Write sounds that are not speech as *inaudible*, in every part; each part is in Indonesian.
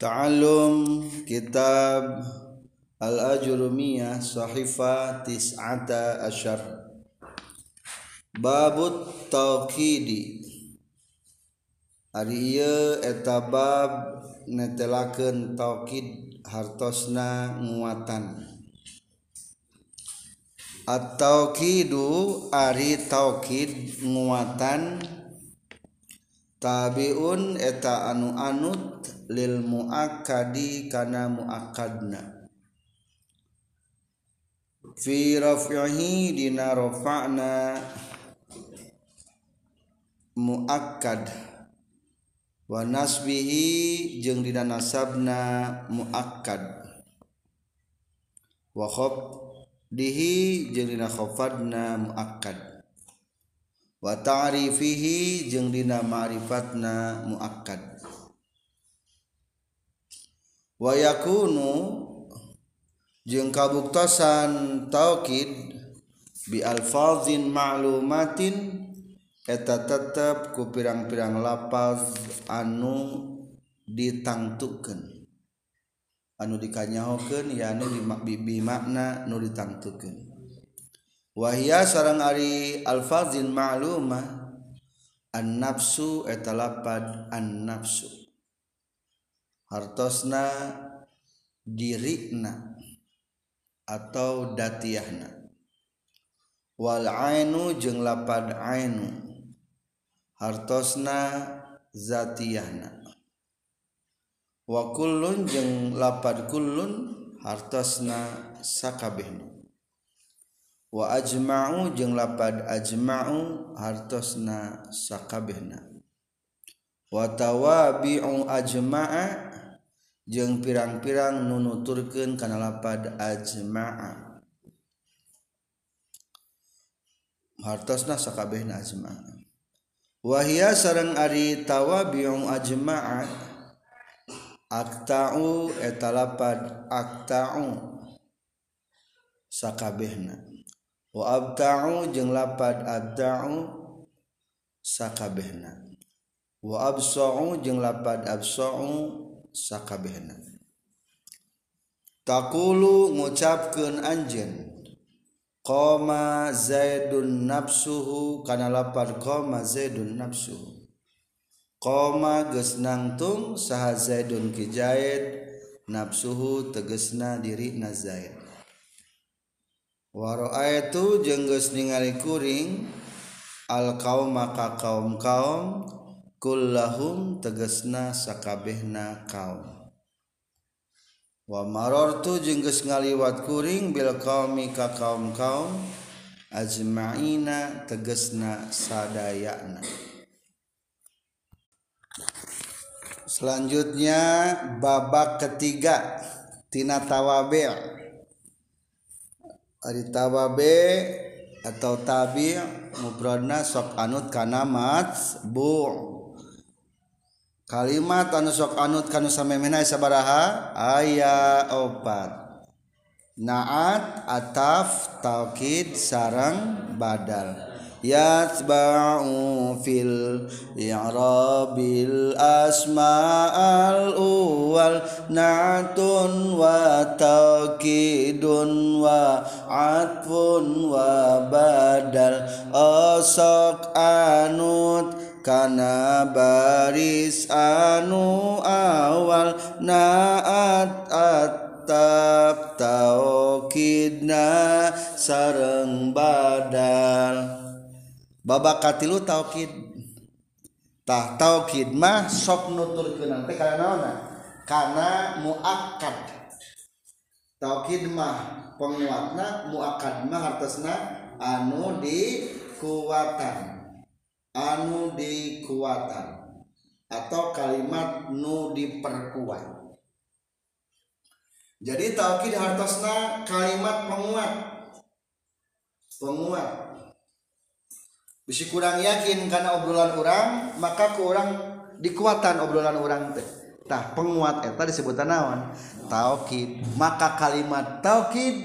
Ta'alum kitab Al-Ajurumiyah Sahifa Tis'ata Asyar. Babut Tauqidi Ari iya etabab netelakeun tauqid hartosna nguatan. At-tauqidu ari tauqid nguatan tabiun eta anu anut lil muakkadi kana muakkadna. Fi raf'ihi dina rafa'na muakkad. Wa nasbihi jeung dina nasabna muakkad. Wa khafdihi jeung dina khafadna muakkad. wa ta'rifihi jeung dina ma'rifatna muakkad. Wa yakunu jeung kabuktosan taukid bi alfazin ma'lumatin eta tetep ku pirang-pirang lapaz anu ditangtukeun. Anu dikanyahokeun ya anu makna nu ditangtukeun. wahia sarang Ari alfazin ma'lumah an nafsu etalapad an nafsu hartosna dirikna atau datiahna wal ainu jeung lapad ainu. Hartosna zatiyahna. Wa kullun jeung lapad kullun hartosna sakabehna. wa ajma'u jeung lapad ajma'u hartosna sakabehna. Wa tawabi'u ajma'a jeung pirang-pirang nunuturkeun kana lapad ajma'a. Hartosna sakabehna ajma'a. Wahia sareng ari tawabi'u ajma'a akta'u etalapad akta'u sakabehna. wa abta'u jeung lapad abta'u sakabehna. Wa absa'u jeung lapad absa'u sakabehna. Takulu ngucapkeun anjeun qoma zaidun nafsuhu kana lapad qoma zaidun nafsuhu. Qoma geus nangtung saha zaidun kijaid nafsuhu tegesna diri na zaid. waro itu jenggus ningali kuring al kaum maka kaum kaum kullahum tegesna sakabehna kaum. Wa marortu jenggus ngaliwat kuring bil kaumi ka kaum kaum ajma'ina tegesna sadayana. Selanjutnya babak ketiga tina tawabe' ari tawabe atau tabi mufradna sok anut kana bu. Kalimat anu sok anut kana samemena sabaraha? Aya opat. Naat ataf taukid sarang badal. Yatba'u fil i'rabil asma'al uwal na'tun wa taqidun wa atfun wa badal osok anut kana baris anu awal naat atap taukidna sareng badal babakatilu taukid. Tah taukid mah sok nuturkeun teh kana naonna kana muakkad. Taukid mah penguatna muakkad mah hartosna anu di kuatan anu di kuatan atau kalimat nu diperkuat. Jadi taukid hartosna kalimat penguat. Penguat bisa kurang yakin karena obrolan orang maka ke orang dikuatan obrolan orang teh. Tah penguat eta disebutan naon? Taukid. Maka kalimat taukid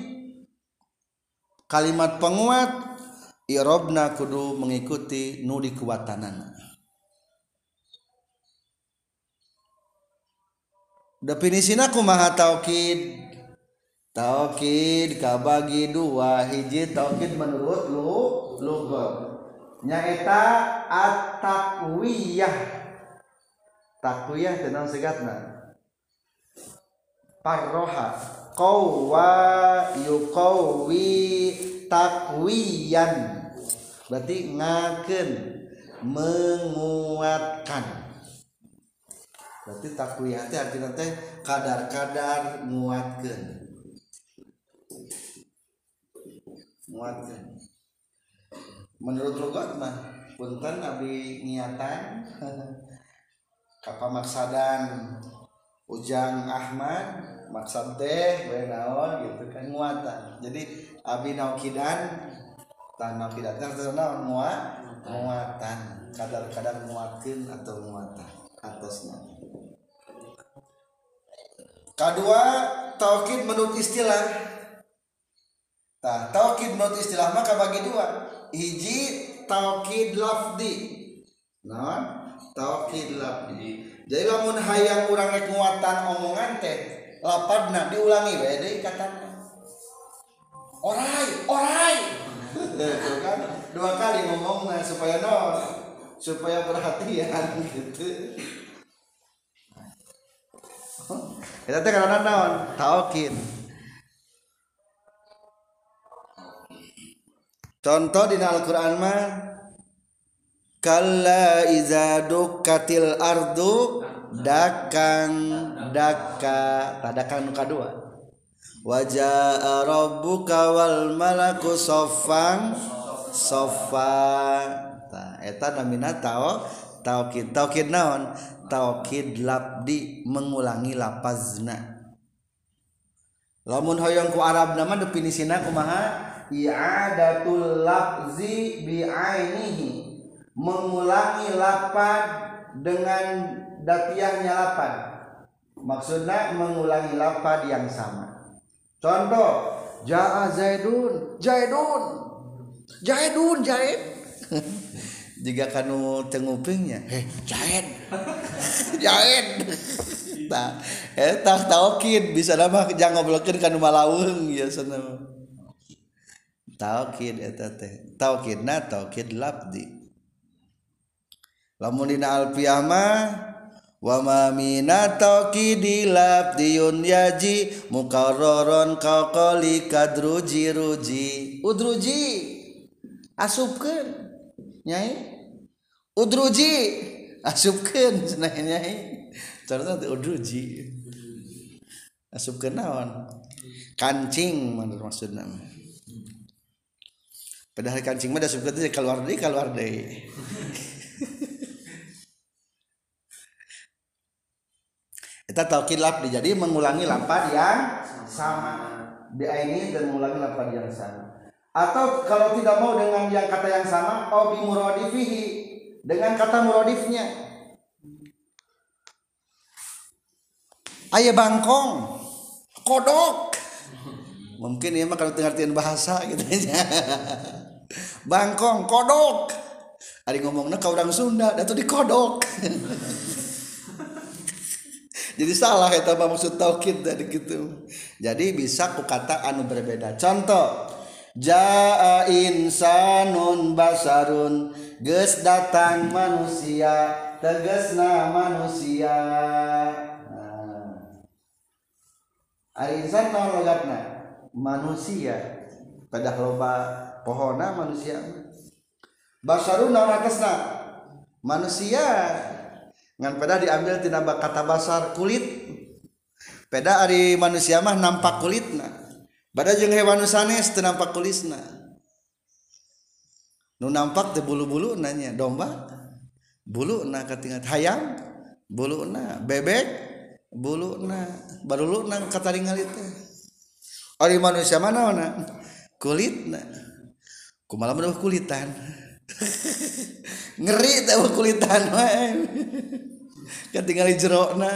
kalimat penguat irobna kudu mengikuti nu dikuatanana. Definisi aku maha taukid? Taukid kabagi dua hiji. Taukid menurut lu lugot nyaeta at-takwiyah takwiyah tenang segatna? Parroha. Qawwa yuqawwi takwiyan berarti ngaken menguatkan. Berarti takwiyah teh artinya teh kadar-kadar nguatkan nguatkan menurut rugot mah punten abdi niatan *laughs* kapamaksadan ujang Ahmad maksad teh bae naon gitu kan muatan jadi abdi naukidan tan naukidan teh naon? Muat muatan. Kadar-kadar muatkeun atau muatan atasnya. Kedua taukid menurut istilah Nah, taukid menurut istilah maka bagi dua. Hiji taukid lafdi. Nah, taukid lafdi. Jadi lamun hayang urang rek omongan teh, lapadna diulangi we deui katana. Orai, orai. Itu kan dua kali ngomongnya supaya non supaya perhatian *laughs* gitu. Kita teh karena naon? Taukid. Contoh di Al-Quran mah kalla iza dukkatil ardu dakang daka tadakan nuka dua. Wajah rabbuka wal malaku soffang soffa eta namina tau taukid taukid naon? Taukid labdi mengulangi lapazna. Lamun hoyong ku Arab nama definisina kumaha i'adatul lafzi bi'ainihi. Mengulangi lapan dengan datiahnya lapan maksudnya mengulangi lapan yang sama. Contoh ja'a zaidun zaidun zaidun zaid *laughs* jika kanu tengupingnya heh zaid zaid *laughs* tah *laughs* eta taukid bisa nama jangan ngoblokeun kanu malaweung ya sana taukid eta teh taukidna taukid lafdi lamun dina alfiyah mah wa ma mina taukidi lafdiyun yaji muqarraron qaqali kadruji ruji. Udruji asupkeun nyai. Udruji asupkeun *laughs* cenah nyai. Carita udruji. Asupkeun naon? Kancing maksudna mah. Padahal kancing mah suka tuh keluar deh keluar deh. Kita taukid lafdi jadi mengulangi lapad yang sama. Di ini dan mengulangi lapad yang sama. Atau kalau tidak mau dengan yang kata yang sama oh bimuradifihi dengan kata muradifnya ayah bangkong kodok. Mungkin ya mah kalau pengertian bahasa gitu. ya *laughs* bangkong kodok. Ada ngomongnya kau orang Sunda itu di kodok. *laughs* Jadi salah ya tambah maksud taukid dari gitu jadi bisa ku kata anu berbeda. Contoh jaa insanun basarun ges datang manusia tegesna manusia. Nah. Ari insan logatna manusia pada loba pohona manusia basarun naon atasna manusia ngan peda diambil tina kata basar kulit. Peda ari manusia mah nampak kulitna. Pada jeung hewan sanes teu nampak kulisna. Nu nampak teh bulu-bulu nanya domba. Bulu na katingat hayam bulu na bebek bulu na baru lu nang kataringal itu Ari manusia mana mana kulit na kumaha menurut kulitan. Ngeri tahu kulitan kan tinggal jerokna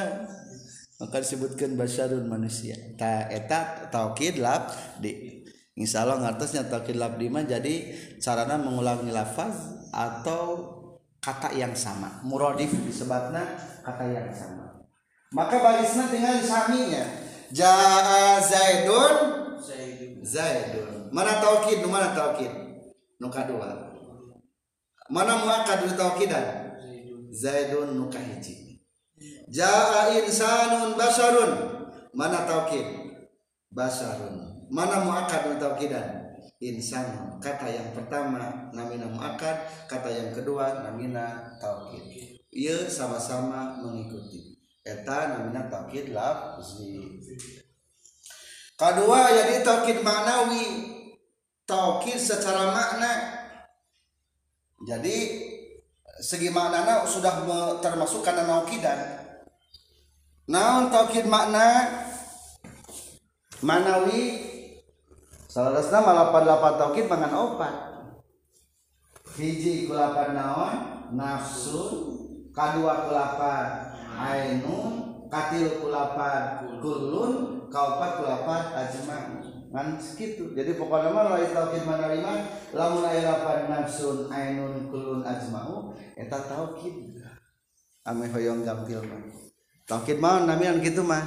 maka disebutkan basyarun manusia. Ta eta taukid lab di insya Allah ngartosnya taukid lab di mah jadi carana mengulangi lafaz atau kata yang sama. Muradif disebutnya kata yang sama. Maka barisna tinggal saminya. Jaa zaidun? Zaidun. Mana taukid mana taukid nu kadua mana muakkad nu taukidan zaidun nu kahiji jaa insanun basarun. Mana taukid basarun. Mana muakkad nu taukidan insan. Kata yang pertama namina muakkad. Kata yang kedua namina taukid ieu sama-sama mengikuti. Eta namina taukid lafzi. Kedua jadi taukid maknawi taukid secara makna. Jadi segi maknana sudah termasuk karena naukidan naon taukid makna? Manawi salarasna malapan lapan taukid mangan opat. Hiji kulapan naon? Nafsu kadua kulapan ainun. Katil kulapan kulun. Kaupat kulapan ajma ngan segitu jadi pokoknya mah lain tauhid mana lima lamun aya lapan nafsun ainun kulun ajma'u eta tauhid. Ame hoyong gampil mah. Tauhid mah namian kitu mah.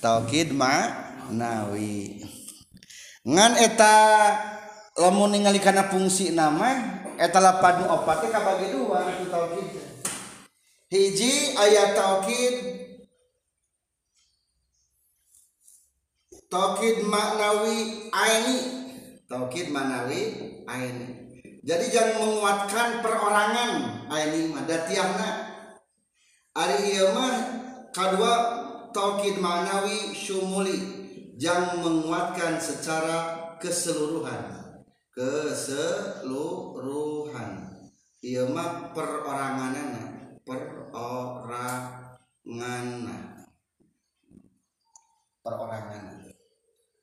Tauhid mah nawi ngan eta lamun ningali kana fungsi nama eta lapan nu opat teh kabagi dua itu tauhid. Hiji aya tauhid taukid maknawi aini. Taukid maknawi aini. Jadi jangan menguatkan perorangan aini mah datiahna. Ari ieu mah kadua maknawi syumuli. Yang menguatkan secara keseluruhan. Keseluruhan. Ieu mah peroranganana perorangan perorangan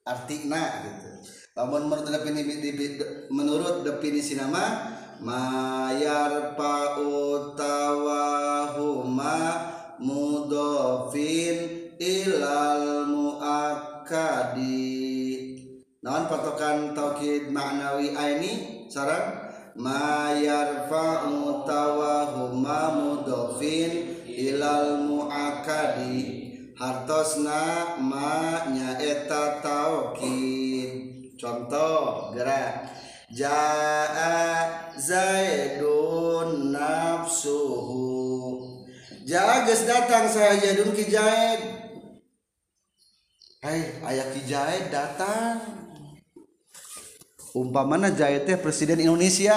artinya gitu. Lamun menurut definisi menurut definisi nama mayar pautawahuma mudofin ilal muakkadi. Naon patokan taukid maknawi aini sarang ma yarfa'u tawahuma mudofin ilal muakadi hartosna manyaeta tauqid contoh gerak. Jaa zaidun nafsuhu. Jaa geus datang saya zaidun ki zaid hai aya ki zaid datang. Umpamana zaid teh presiden Indonesia.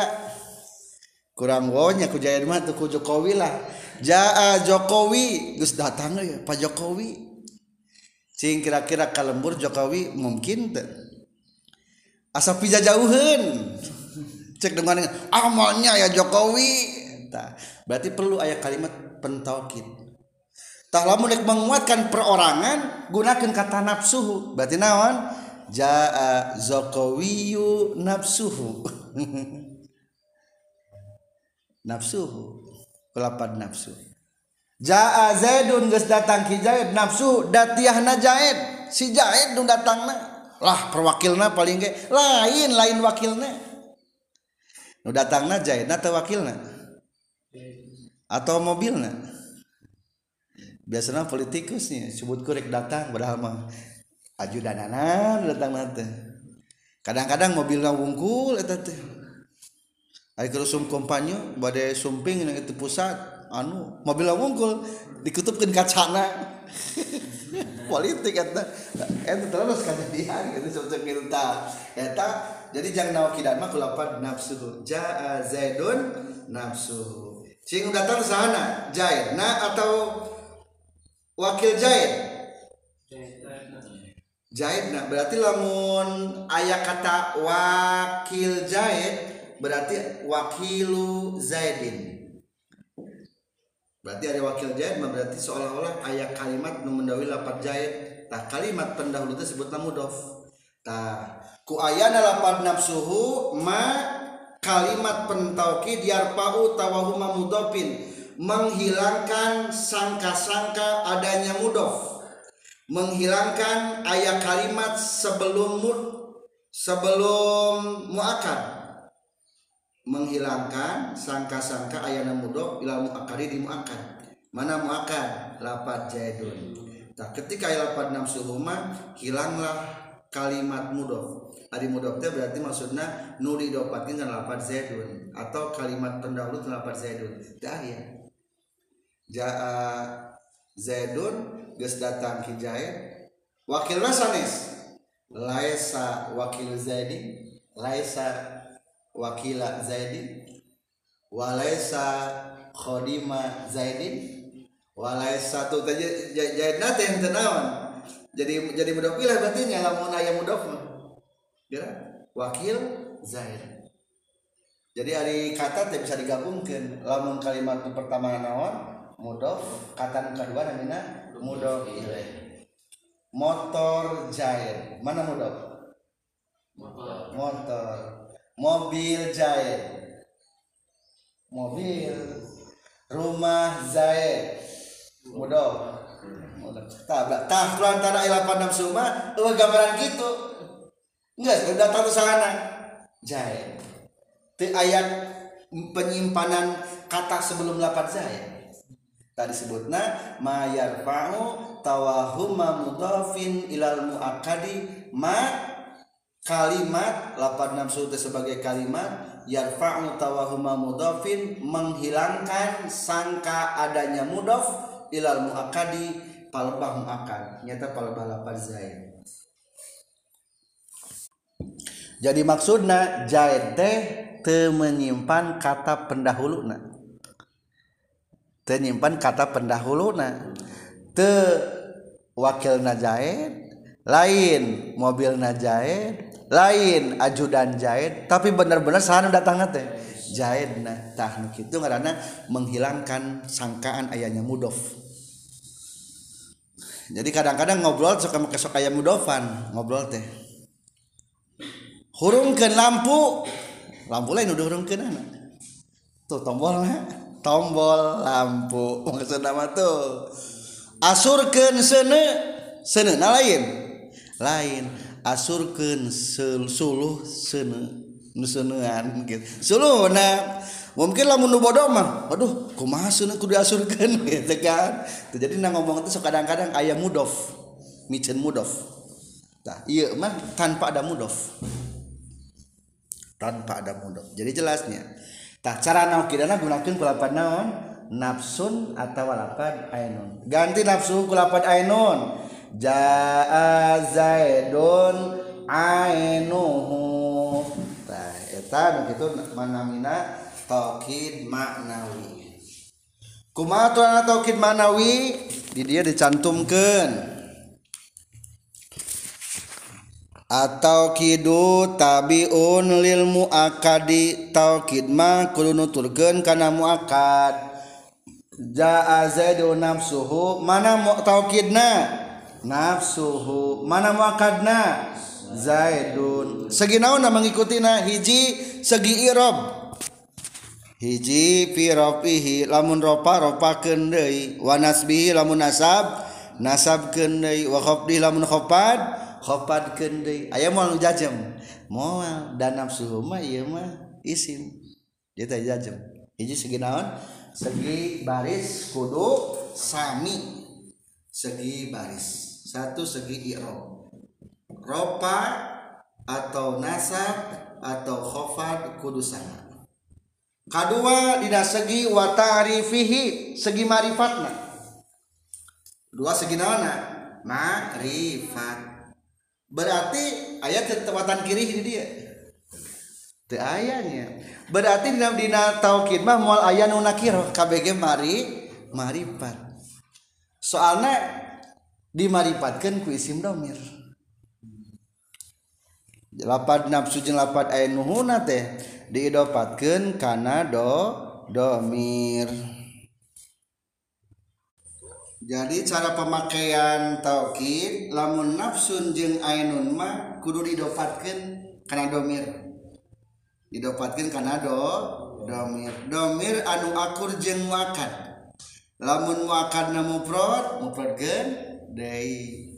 Kurang wonya ku zaid mah teu ku Jokowi lah. Jaa Jokowi. Geus datang ya Pak Jokowi. Cing kira-kira kalembur Jokowi mungkin teh. Asa pija jauheun *laughs* cek dengan amalnya ya Jokowi. Tah berarti perlu aya kalimat pentaukid tah lamun menguatkan perorangan gunakan kata nafsuhu. Berarti naon? Jaa zokowiyu nafsuhu. *laughs* Nafsuhu kelapan nafsu. Jaa zaidun geus datang ki zaid nafsu datiahna zaid si zaid nu datangna lah perwakilna paling ge lain lain wakilna. Nu datangna zaidna teu wakilna? Atau mobilna? Biasanya politikusnya sebut kurek datang padahal mah ajudanana datang nanti kadang-kadang mobilnya wungkul eta teh. sum kompanyo badai sumping itu pusat anu mobil wungkul dikutupkan kacana. *laughs* Politik eta eta eh, terus kejadian gitu sebetulnya gitu ta. Eta jadi jangan nau kidan mah kulapan nafsu. Jaa zaidun nafsu. Cing datang sana jaid na atau wakil jaid Jaid nah berarti lamun ayat kata wakil jaid berarti wakilu Zaidin. Berarti ada wakil Zaid berarti seolah-olah ayat kalimat nu mendawi lapat Zaid. Tah kalimat pendahulu itu sebut mudof tah ku ayana lapat nafsuhu ma kalimat pentaukid yarpa'u tawahuma mudofin. Menghilangkan sangka-sangka adanya mudof. Menghilangkan ayat kalimat sebelum mud sebelum muakad menghilangkan sangka-sangka ayat mudok ilal muakadi di muakad mana muakad lapat zaidun tak ketika lapat nafsuhuma hilanglah kalimat mudof Ari mudof teh berarti maksudnya nuri dapatkeun kana lapat zaidun atau kalimat pendahulu kana lapat zaidun. Teu aya jaa zaidun geus datang ki zaid wakilna laisa wakil zaidin laisa wakila zaidin walaisa khodima zaidin walaisa tu zaidna teh henteu naon jadi jadi mudhof ilah berarti nya lamun aya mudhof ya wakil zaid. Jadi hari kata teh bisa digabungkan. Lamun kalimat pertama naon? Mudhof kata kedua namina mudhof ilaih motor jair mana mudhof motor. Motor mobil jair mobil. Rumah zaid mudah tak tak antara ilapan enam suma oh gambaran gitu? Enggak sudah tahu sana. Jaid ti ayat penyimpanan kata sebelum lapan zaid tadi sebutna ma yarfa'u tawahuma mudhafin ilal muakkadi ma kalimat lapan nafsu sebagai kalimat yarfa'u tawahuma mudhafin menghilangkan sangka adanya mudhaf ilal muakkadi palbah muakkad. Nyata palbah lapan zaid jadi maksudna zaid teh te menyimpan kata pendahuluna. Te nyimpan kata pendahuluna. Te wakil najaid lain mobil najaid lain ajudan jahit tapi benar-benar sana datang teh. Jahit nah tah itu karena menghilangkan sangkaan ayahnya mudof jadi kadang-kadang ngobrol suka make sok ayam mudofan ngobrol teh. Hurungkan lampu. Lampu lain udah hurungkan anak tuh tombolnya tombol lampu. *laughs* Maksud nama tuh. Asurkan sene sene nah lain lain asurkan suluh sene nusenean gitu. Suluh nah mungkin lah menu bodoh mah aduh kumaha sene kudu asurkan *laughs* gitu kan. Jadi nang ngomong itu kadang-kadang ayam mudof micen mudof. Nah iya mah tanpa ada mudof. Tanpa ada mudof. Jadi jelasnya tah cara naukidana gunakan kulapan naon? Nafsun atau walapan ainun. Ganti nafsu kulapan ainun jaa zaidun ainuhu. Tah eta nu kitu manamina taukid maknawi kumaha tuana taukid maknawi di dia dicantumkeun. Atau kidu tabiun lil muakadi taukid ma kudu nuturkeun kana muakad jaa zaidun nafsuhu mana mu taukidna nafsuhu mana muakadna zaidun. Segi naon mengikuti na hiji segi irob. Hiji fi rofihi lamun ropa ropa kendei wa nasbihi lamun nasab. Nasab kendei wa khofdi lamun khofad khofad kendei aya moal jajem moal dan nafsuhu mah ieu mah isim. Dia teh jajem hiji segi naon? Segi baris kudu sami. Segi baris. Satu segi i'rab. Ropa atau nasab atau khofad kudu kedua dina segi wa ta'rifihi segi marifatna. Dua segi naona? Marifat. Berarti ayat ketepatan kiri ini dia. Teu ayanya berarti dina dina taukid mah moal aya nu nakir KBG mari marifat. Soalnya dimaripatkan ku isim domir. Lapat nafsu jeung lapat aya nuhuna teh diidopatkeun kana do domir. Jadi cara pemakaian taukid lamun nafsun jeung ainun mah kudu didopatkeun kana domir. Didopatkeun kana do domir. Domir anu akur jeung muakad lamun muakad na muprod muprod Dei.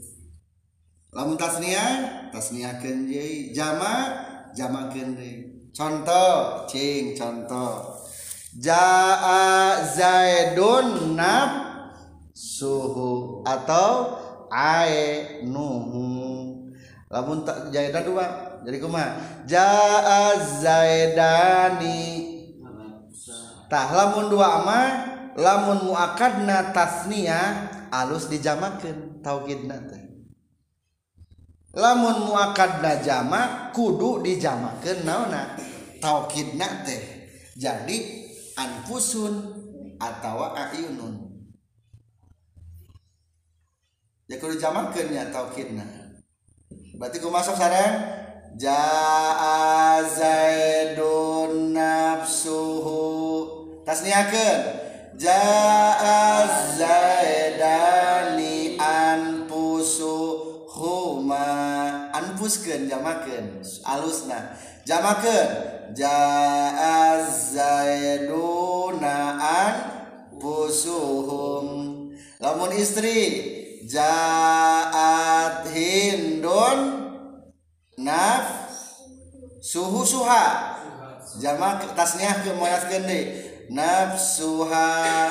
Lamun tasniah tasniah kenjei jama jama kenjei contoh cing contoh. Jaa zaidun naf suhu atau ainuhu lamun tak jaidan dua jadi kuma jaa zaidani. Tah lamun dua ama lamun muakadna tasniah alus dijamakan tauhid nanti lamun muakadna jamak kudu dijamakan naona tauhid nanti jadi anfusun atau ayunun. Ya kudu jamakan ya tauhidna. Berarti ku masuk sarang jaa zaidun nafsuhu. Tasniakeun. Ja'a zaidani anfusu huma anfuskeun jamakeun. Alusna jamakeun. Ja'a zaiduna anfusuhum lamun istri jaat hindun naf suhu suha. Jamak tasnya ke moyas gede nafsuha.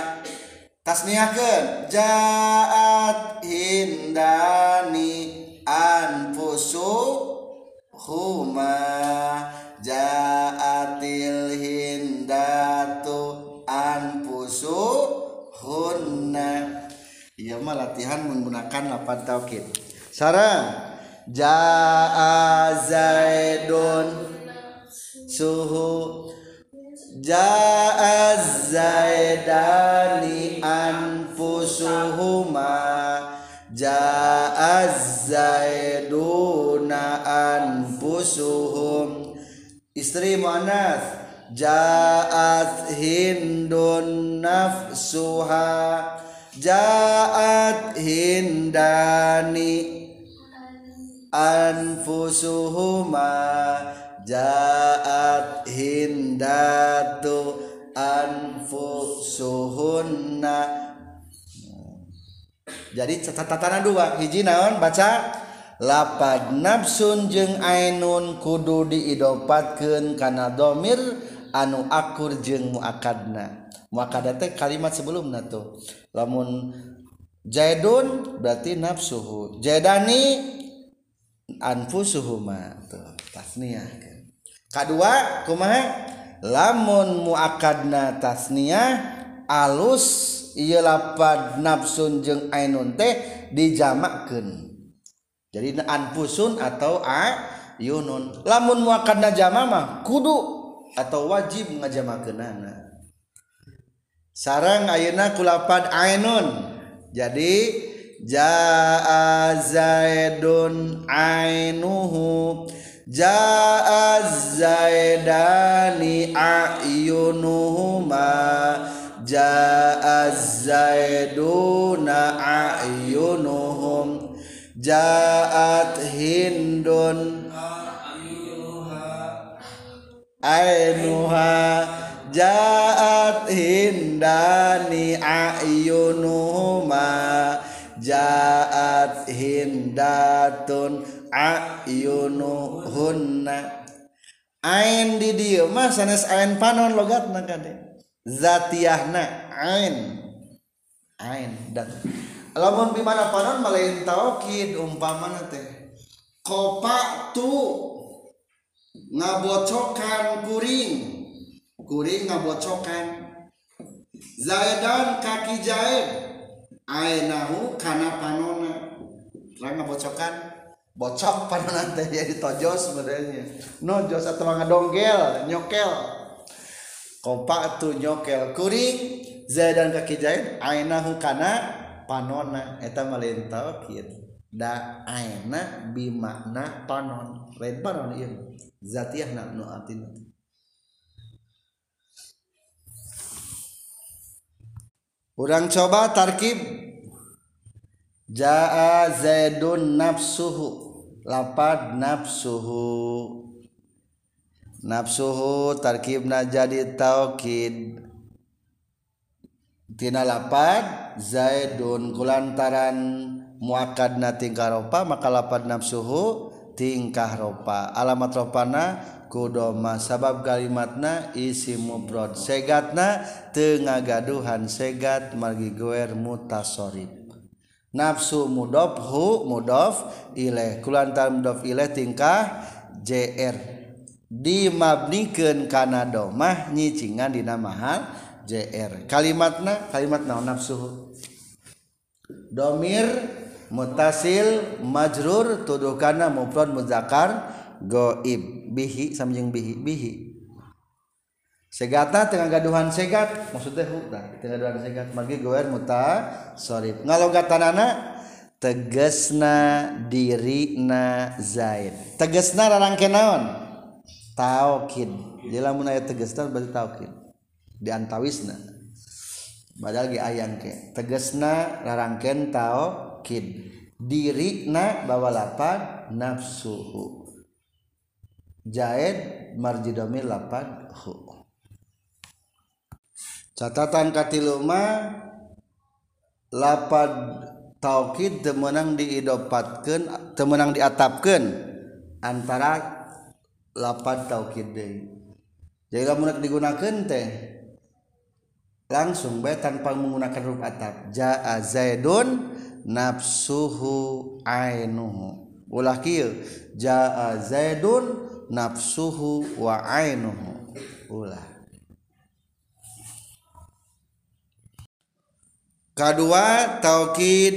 Tasniahkeun jaat hindani anfusuhuma. Jaatil hindatu anfusuhunna. Iya mah latihan menggunakan lapan taukid. Sarang. Jaa zaidun. Suhu jaa zaidani anfusuhuma. Jaa zaiduna anfusuhum. Istri muannas. Jaat hindun nafsuha. Jaat hindani anfusuhuma jaat hindatu anfusuhunna. Jadi catatan dua hiji naon baca? Lapad nafsun jeung ainun kudu diidopatkeun kana domir anu akur jeung muakadna. Muakadna teh kalimat sebelumna tuh. Lamun jaidun berarti nafsuhu. Jaidani anfusuhuma tuh tasniyah kedua kumaha? Lamun muakadna tasniah alus ia lapad nafsun jeng ainun teh dijamakkan jadi anfusun atau a yunun. Lamun muakadna jama mah kudu atau wajib ngajamakeunana sarang ayeuna kulapad ainun. Jadi jaa zaidun ainuhu jaa zaidani ayunuhuma jaa zaiduna ayunuhum jaat hindun ainuha jaat hindani ayunuhuma jaat hindatun ayunuhunna. Ain di dieu mah sanes ain panon logatna kade zatiyahna ain. Ain dan. Lamun di mana panon malain taukid umpamana teh. Kopa tu ngabocokan kuring. Kuring ngabocokan. Zaidan kaki jaid ainahu kana panona. Terang ngabocokan. Bocok panona teh ya ditojos sebenarnya. Nojos atau ngadonggel nyokel. Kompak tuh nyokel. Kuring Zaidan kaki Zaid ainahu kana panona. Eta malin taukid da aina bimakna panon. Lain panon ieu zatiyah na nu artina Urang coba tarkib. Jaa Zaidun nafsuhu lapad nafsuhu. Nafsuhu tarkibna jadi taukid. Tina lapad zaidun kulantaran muakadna tingkah ropa maka lapad nafsuhu tingkah ropa. Alamat ropana kudoma. Sabab kalimatna isi mubrod segatna tengah gaduhan. Segat margi goer mutasorib nafsu mudof hu mudof ilaih kulantar mudof ilaih tingkah jr dimabnikeun kana domah nyicingan dina mahal jr kalimatna kalimat naon nafsu domir mutasil majrur tuduh mufrad muzakkar goib. Bihi samjing bihi bihi. Segata tengah gaduhan segat. Maksudnya huda tengah gaduhan segat. Magi goer muta sorry ngalogatanana tegesna dirina zaid. Tegesna rarangke naon? Taukid di lamun aya tegesna berarti taukid di antawisna. Badal ge ayang ke. Tegesna rarangken taukid dirina bawa lapan nafsuhu. Zaid marjidomir lapan hu catatan katiluma lapad taukid temenang diidopatkan temenang diatapkan antara lapad taukid deui. Jadi lamun digunakan teh langsung bae tanpa menggunakan huruf atap. Jaa zaidun nafsuhu ainuhu. Ulah kieu jaa zaidun nafsuhu wa ainuhu. Ulah. Kedua taukid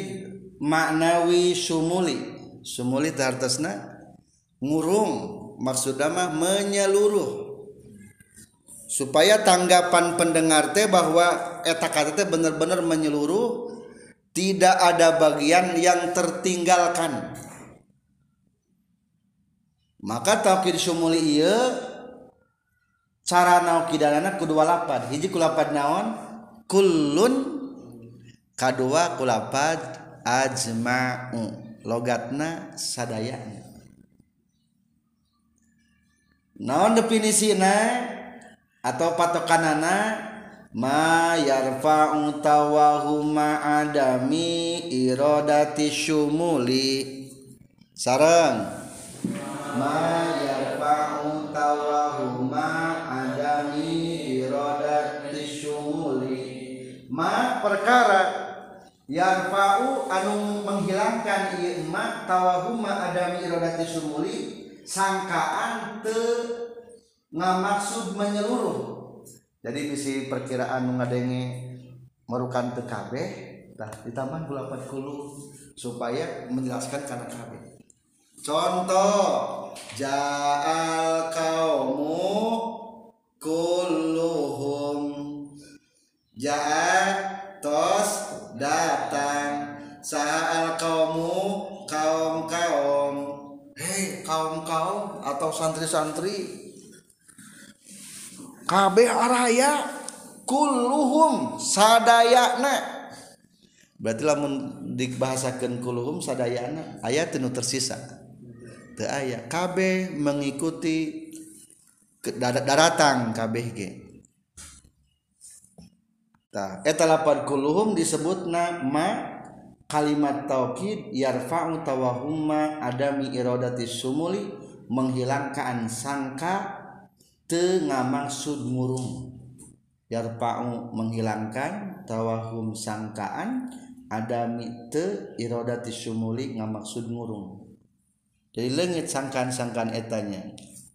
maknawi sumuli. Sumuli tartasna ngurung maksudnya mah menyeluruh. Supaya tanggapan pendengar teh bahwa eta kata teh benar-benar menyeluruh tidak ada bagian yang tertinggalkan. Maka taukid sumuli iya cara naukidanana kedua lapad hiji kulapad naon? Kullun kadua kulapad ajma'u. Logatna sadayana naon definisina atau patokanana? Ma yarfa'u tawahuma adami iradati syumuli. Sareng. Ma yarfa'u tawahuma adami iradati syumuli. Ma perkara yarfa'u anu menghilangkan ieu ma tawahuma adami iradati syumuli sangkaan teu ngamaksud menyeluruh. Jadi bisi perkiraan ngadenge merukan ke KB nah ditambah bulapan kulu supaya menjelaskan karena KB contoh ja'al kaumu kulluhum ja'a tos datang. Saal kaummu kaum kaum. Hei kaum kaum atau santri-santri. Kabeh araya kulluhum sadayana berarti lamun dibahasakan kulluhum sadayana ayat itu tersisa. Teu aya. Kabeh mengikuti daratang kabeh ge. Tah eta lapan kulluhum disebutna ma kalimat taukid yarfa'u tawahumma adami iradati sumuli menghilangkan sangka tengah maksud murung. Yarfa'u menghilangkan tawahum sangkaan adami te iradati sumuli ngamaksud murung. Jadi lengit sangkaan-sangkaan etanya.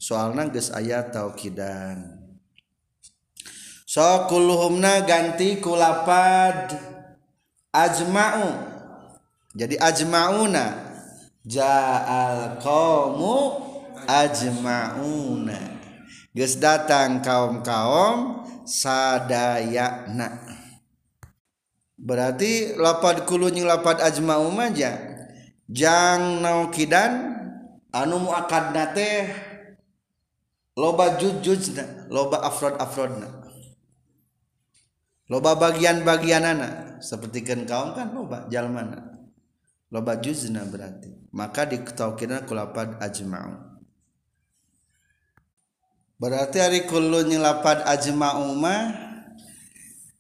Soalna geus aya taukidan sokulhumna ganti kulapad ajma'u. Jadi ajma'una. Ja'al qawmu ajma'una. Geus datang kaum-kaum sadayana berarti lapad kulu jeung lapad ajma'u maja jang naukidan anu muakadna teh loba jujujna loba afrod afrodna loba bagian-bagianana seperti kan kaum kan loba jalmana loba juzna berarti. Maka diketaukina kulapad ajma'u. Berarti hari kullu nyelapad ajma'u mah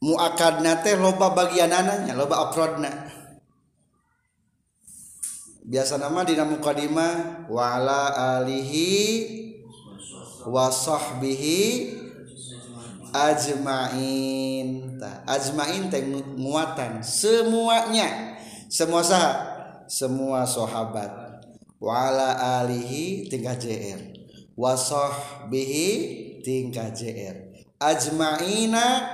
muakadna teh loba bagianananya loba afrodna biasa nama dina mukadimah wala alihi wasahbihi ajmain. Ajmain teh muatan. Semuanya. Semua sah semua sahabat. Wala alihi tingkah JR wasahbihi tingkah JR ajmaina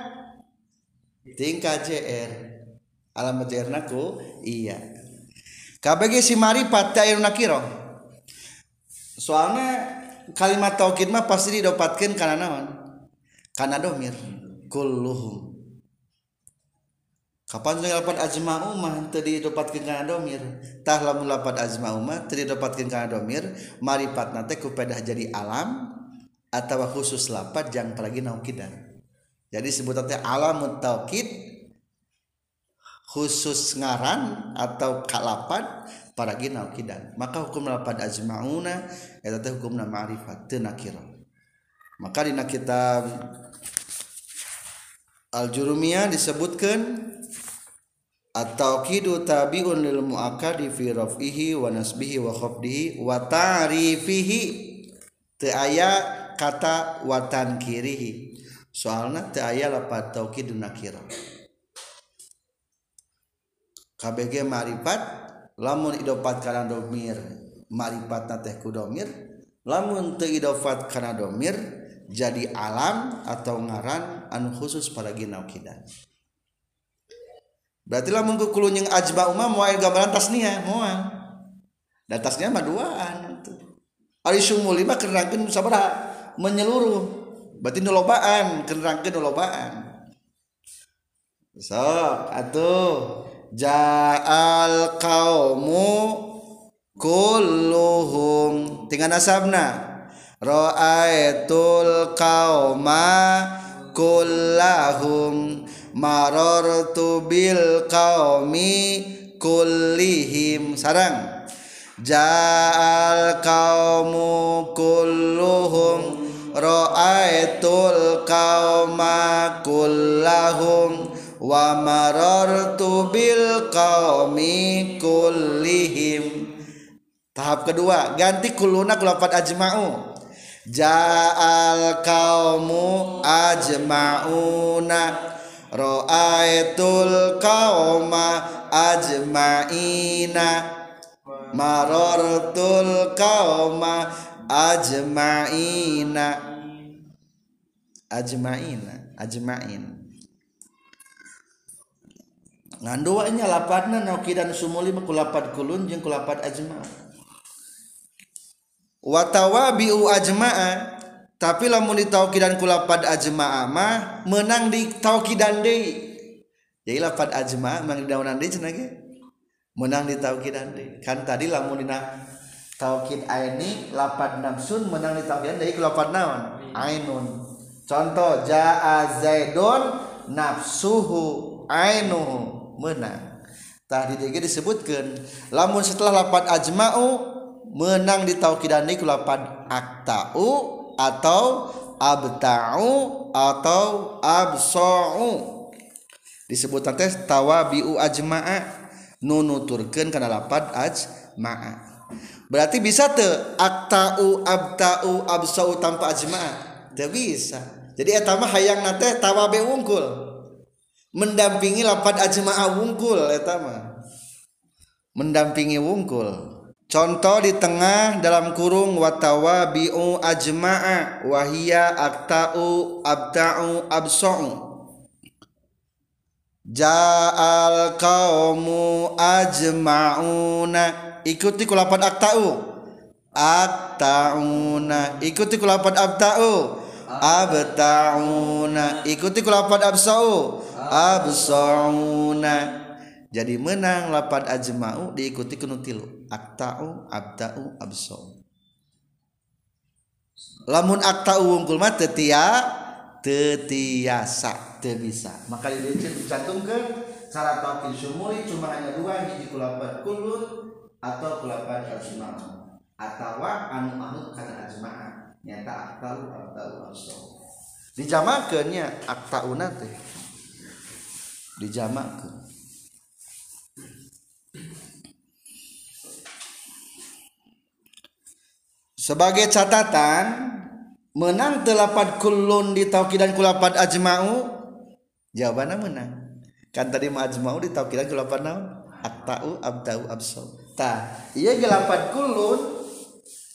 tingkah JR alamat JR naku? Iya. KBG si maripat ta nakiro soalnya kalimat taukid mah pasti didapatkan karena naon karena domir kulluhum. Kapan lapat ajma'u mah teu didapatkeun kana domir tah lamun lapat ajma'u mah teu didapatkeun kana domir maripat teh kupedah jadi alam atau khusus lapat jang peragi naukidan jadi sebutannya alam taukid khusus ngaran atau kalapat paragi naukidan maka hukum lapat ajma'una eta teh hukumna ma'rifat teu nakira. Maka dina kitab Al-Jurumiyah disebutkan At-tauqidu tabi'un lil muakkadi fi raf'ihi wa nasbihi wa khafdihi wa ta'rifihi. Teu aya kata wa tankirihi soalna teu aya lapat tauqid nakira. KBG marifat lamun idofat kana domir marifatna teh ku domir lamun teu idofat kana domir jadi alam atau ngaran anu khusus pada ginaukidan berarti lah mungkin kulu yang ajba umah mau gambaran tasnia moal. Dan tasnia mah duaan itu. Ari sumuli kenerangkeun sabaraha menyeluruh. Berarti nulobaan kenerangkeun nulobaan sok atuh. Ja'al qaumu kulluhum. Tinggal nasabna. Ra'aitul qauma kullahum marartu bil qaumi kullihim. Sarang. Ja'al qaumu kulluhum ra'aitul qauma kullahum wa marartu bil qaumi kullihim. Tahap kedua ganti kuluna kulafat ajma'u Ja'al kaumu ajma'una Ra'aitul qauma ajma'ina. Marartul qauma ajma'ina. Ajma'ina Ajma'in. Nganduanya lapatna nauki dan sumuli kulapat kulun jeung kulapat ajma' watawabiu ajma'a. Tapi lamun di taukidan kulapad ajma'a mah menang di taukidan deui. Jadi lapad ajma'a menang di daunan deui cenah menang di taukidan deui. Kan tadi lamun dina taukid aini lapad nafsun menang di taukidan deui kulapad naon? Ainun. Contoh jaa zaidun nafsuhu ainuhu menang. Tadi disebutkan lamun setelah lapad ajma'u menang di taukidan ini kulapan aktau atau abta'u atau absa'u disebut teh tawabiu ajma'a. Nunuturkeun kana lapad ajma'a. Berarti bisa tuh aktau abta'u absa'u tanpa ajma'a? Teu bisa. Jadi eta mah hayang nate tawabi wungkul. Mendampingi lapad ajma'a wungkul eta mah. Mendampingi wungkul Contoh di tengah dalam kurung watawa bi'u ajma'a wahia akta'u abta'u absa'u Ja'al kaumu ajma'una ikuti kulapan akta'u. Akta'una ikuti kulapan abta'u abta'una ikuti kulapan absa'u absa'una jadi menang lapan ajma'u diikuti kenu tilu akta'u abta'u absa'u. Lamun akta'u wungkul mah tetia tetiasa teu bisa maka di dicantumkan cara tauhid sumuri cuma hanya dua hiji kulapan kulun atau kulapan ajma'u atau anu anu kana ajma'ah. Nyata akta'u abta'u absa'u. Dijamakeun nya akta'una teh sebagai catatan menang telapat kulun di taukidan kulapat ajma'u jawabannya menang. Kan tadi ma ajma'u di taukidan kulapat naon aktau abdau absau. Tah iya gelapat kulun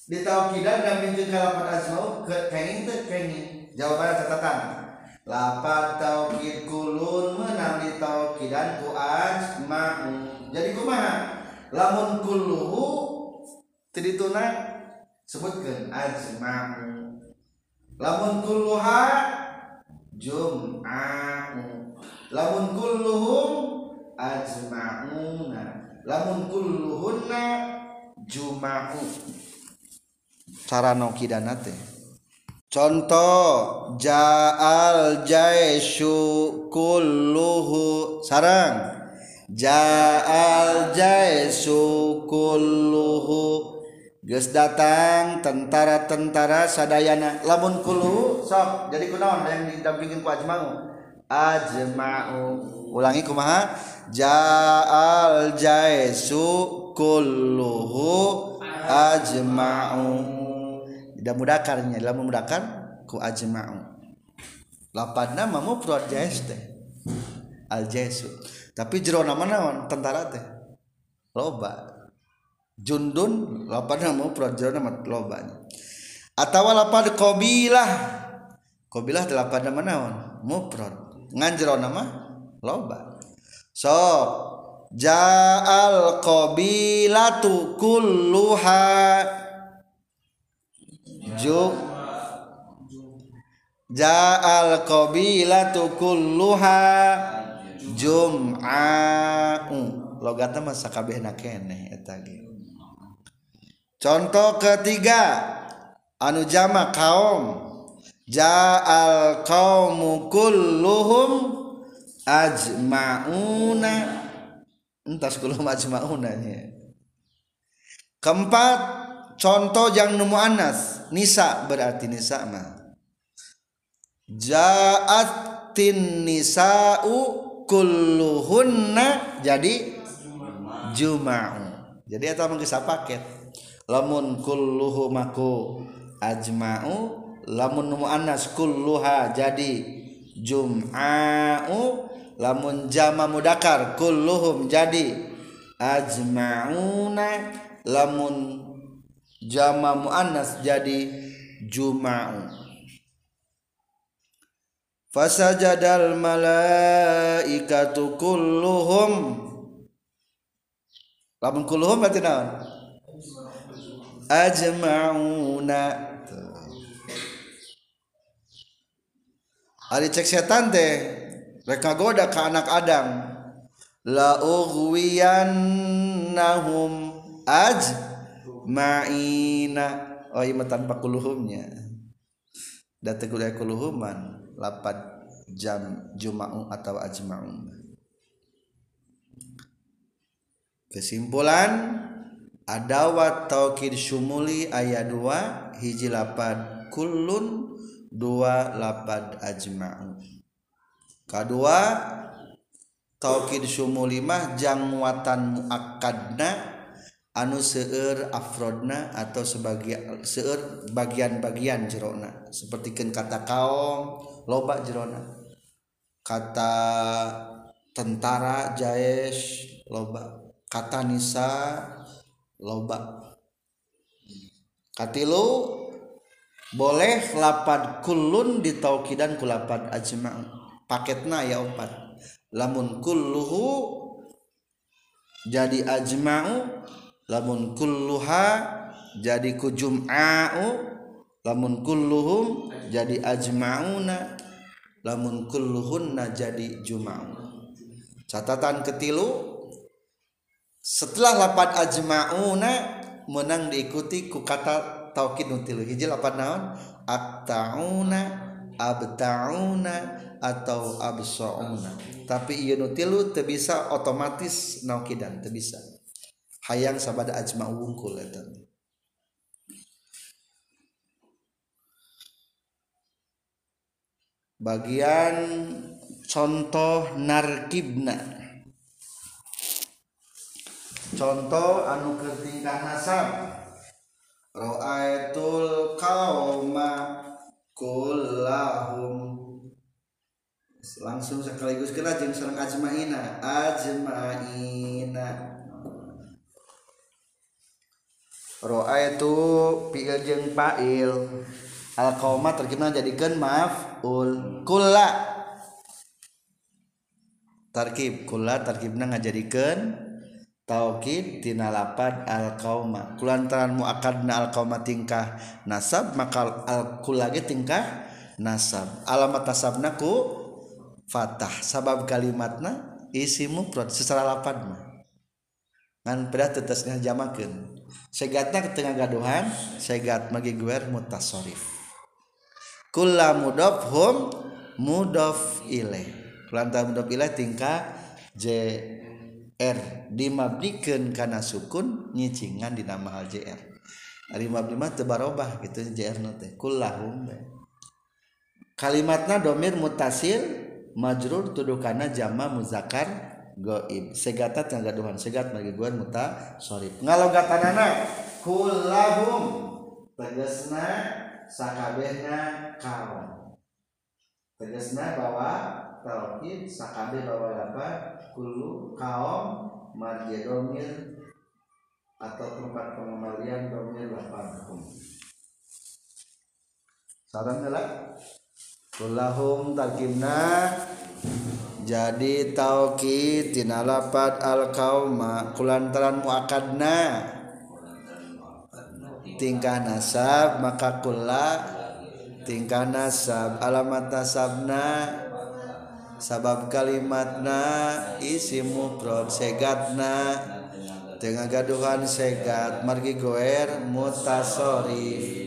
di taukidan dan minjeun kalapat ajma'u kenging teu jawabannya catatan. Lapat taukid kulun menang di taukidan ku ajma'u. Jadi kumaha? Lamun kulluhu tadi sebutkan ajma'u. Lamun kulluha jum'a'u. Lamun kulluhum ajma'una. Lamun kulluhunna juma'u. Cara nokidana teh. Contoh ja'al jaisu kulluhu. Sarang ja'al jaisu kulluhu Gus datang tentara-tentara sadayana. Lamun kulu sok jadi kunaon yang didampingin ku ajma'u? Ajma'u. Ulangi kumaha? Ja'al jaisu kulluhu ajma'u. Tidak mudakarnya dalam mudakar ku ajma'u. Lapanna mah mufrad jais teh. Al jaisu. Tapi jero nama naon? Tentara teh. Loba. Jundun lapad nama prajurit nama loba atau lapad kobilah kobilah lapad nama naon mufrad. Nganjero nama loba. So ja'al qabilatu kulluha. Ju. Ja'al qabilatu kulluha. Jum'a'u. Logatna mah sakabehna keneh eta ge contoh ketiga anu jama kaum. Ja'al qaumu kulluhum ajma'una. Entas kulluhum ajma'una nya. Keempat contoh yang nemu anas. Nisa berarti nisa mah. Ja'atin nisa'u kulluhunna jadi juma'u jadi eta mah paket lamun kulluhu maku ajma'u lamun muannas kulluha jadi jum'a'u lamun jama mudakar kulluhum jadi ajma'una lamun jama muannas jadi juma'u. Fasajadal malaikatu kulluhum. Lamun kulluhum berarti naon ajma'una. Ari cek setan teh rek goda ka anak Adam. La ughwiyannahum ajma'ina. Oh iya tanpa kuluhumnya. Da teu kuluhuman lapat jam juma'u atau ajma'u kesimpulan adawat taukid sumuli ayat 2 hiji lapad kullun dua lapad ajma'u. Kedua taukid sumuli mah jangwatan muakkadna anu seueur afrodna atau sebagai seueur bagian-bagian jerona. Seperti kata kaum loba jerona. Kata tentara jaesh loba. Kata nisa loba. Katilu boleh lapad kulun ditaukidan ku lapad ajma. Paketna ya opat lamun kulluhu jadi ajma'u lamun kulluha jadi ku jum'a'u lamun kulluhum jadi ajma'una lamun kulluhunna jadi jum'a'u. Catatan ketilu setelah lapan ajma'una menang diikuti ku kata taukid nutilu hiji lapan naon? Aktauna abtauna atau absauna. Tapi iya nutilu teu bisa otomatis naukidan teu bisa. Hayang sabada ajma wungkul eta bagian contoh narkibna contoh anugertingkah nasab. Roaitul kauma kullahum. Langsung sekaligus kita jeung sareng ajmaina ajmaina. Roaitu fi'il jeung fa'il. Al qauma terjemah jadikeun maf'ul kulla. Tarkib kulla tarkibna ngajadikeun taukid tina lapad al kauma kulantaran muakadna al kauma tingkah nasab maka al kulage tingkah nasab. Alamat nasabna ku fatah. Sabab kalimatna isi mufrad secara lapad mah. Ngan pada tetasnya jamakeun. Segatna ke tengah gaduhan segat magi guer mutasorif kulla mudaf hum mudaf ilaih kulantaran mudaf ilaih tingkah j R. Dimablikan karena sukun nyicingan di nama JR Ari mabli mah teu barobah gitu JR nate kullahum kalimatna domir mutasil majrur tudukana jama muzakkar goib. Segata tangga gaduhan segat bagi gua muta sorib ngalogatanana kullahum. Tegasna sakabehna kawan tegasna bahwa tauhid sakabeh bahwa apa kulu kaum marja domir atau tempat pengembalian domir lapan saran adalah kulahum takimna jadi tauki tina lapat al kauma kulantaran muakadna tingkah nasab maka kula tingkah nasab alamat nasabna sabab kalimatna isi mufrad segatna tengah gaduhan segat margi goer mutasori.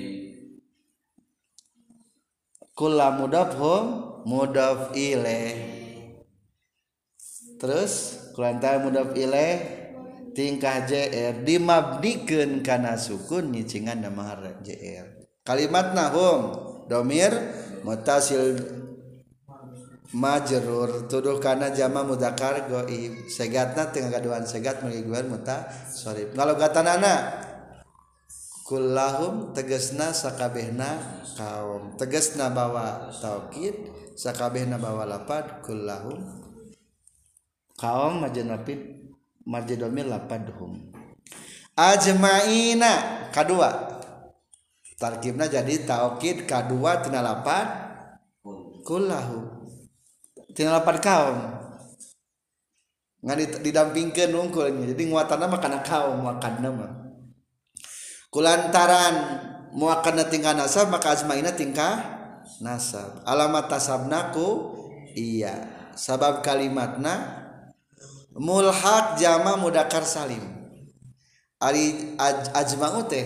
Kula mudaf hum mudaf ilaih terus kulanta mudaf ilaih tingkah JR dimabdikeun kana sukun nyicingan nama JR kalimatna hum. Domir mutasil majrur tuduh karena jama mudakar goib segatna tengah gaduhan segat mengiguan muta kata nana kullahum tegesna sakabehna kaum. Tegesna bawa taukid sakabehna bawa lapad. Kullahum kaum majenapit marjedomir lapadhum. Ajmaina kedua tarkibna jadi taukid kedua tina lapad. Kullahum tinggal lapan kaum. Nggak didampingkan unggulnya jadi nguatan nama karena kaum makan nama kulantaran muakan tingkah nasab maka asmaina tingkah nasab. Alamat tasabnaku iya. Sabab kalimatna mulhak jama mudakar salim. Ari aj, ajma'u teh.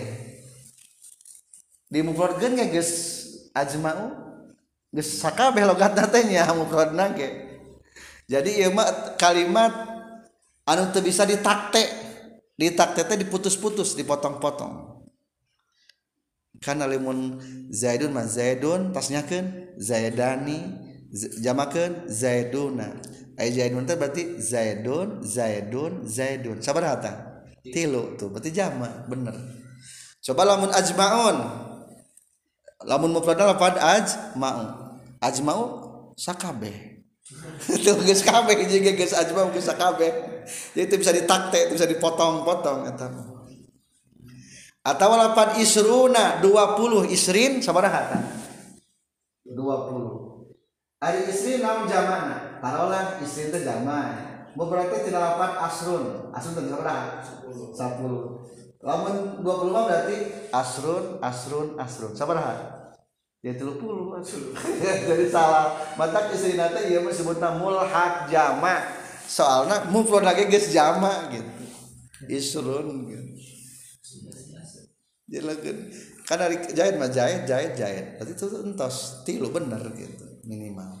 Dimufrodkeun geus ajma'u? geus sakabeh logatna teh nya mufradna ge. Jadi ieu mah kalimat anu teu bisa ditakte. Ditakte teh diputus-putus dipotong-potong. Kana limun zaidun mah zaidun tasnyakeun zaidani jamakeun zaiduna. Ai zaidun teh berarti zaidun zaidun zaidun. Sabar hata. Tilu tuh berarti jama bener. Coba lamun ajmaun. Lamun mufradna lafad ajma'u ajmau sakabe itu *laughs* geus kabeh juga geus ajmau geus sakabe jadi itu bisa ditakte itu bisa dipotong-potong eta atau lapan isruna 20 isrin sabaraha dua 20 ari isrin naon jamana taruhlah isrin teh jamak mau berarti tidak lapan asrun. Asrun teh sabaraha? 10 10 lamun 20 mah berarti asrun asrun asrun. Sabaraha ya tilu puluh *laughs* jadi salah. Mata istri nate iya disebutna mulhak jama. Soalnya mufrad lagi guys jama gitu. Isrun gitu. Jadi lagi kan dari jahit mah jahit jahit jahit. Berarti itu entos tilu bener gitu minimal.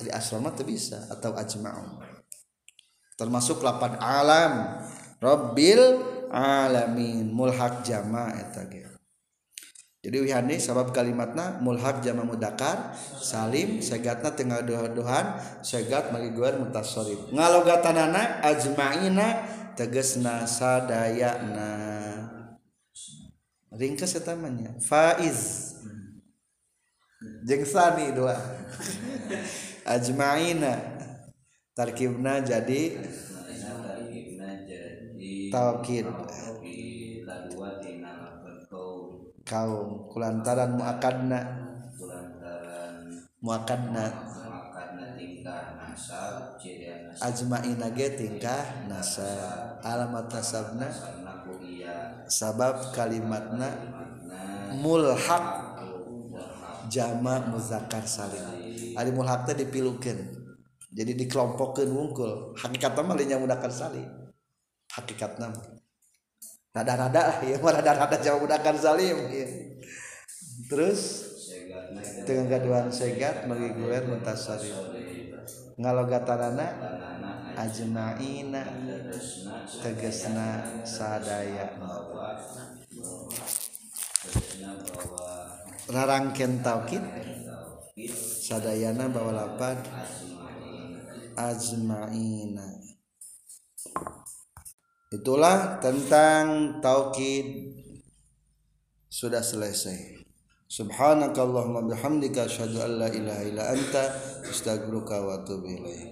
Jadi asrama tuh bisa atau ajma'un. Termasuk lapan alam. Rabbil alamin mulhak jama eta gitu jadi wihani sabab kalimatna mulhak jama mudakar salim segatna tinggal doa-dohan segat magi guar mutasorif ngalogatanana ajma'ina tegesna sadayana ringkas utamanya faiz. Jeng sani dua. *laughs* Ajmaina tarkibna jadi Talkid kaum kulantaran muakadna. Muakadna. Ajma'ina ge tingkah nasab alamat nasabna. Sabab kalimatna mulhaq. Jama muzakkar salim. Ari mulhaq teh dipilukeun. Jadi dikelompokkan wungkul. Hakikat mah lain yang mudakar salim. Hakikatna rada-rada lah ya mah rada-rada jama muzakkar salim ya. terus dengan gaduhan segat bagi guler muntasarif ngalogatanana ajmaina tegesna sadaya. Rarangken taukid sadayana bawa lapan ajmaina Itulah tentang tauhid sudah selesai. Subhanakallahumma bihamdika asyhadu an la ilaha illa anta astaghfiruka wa atubu ilaik.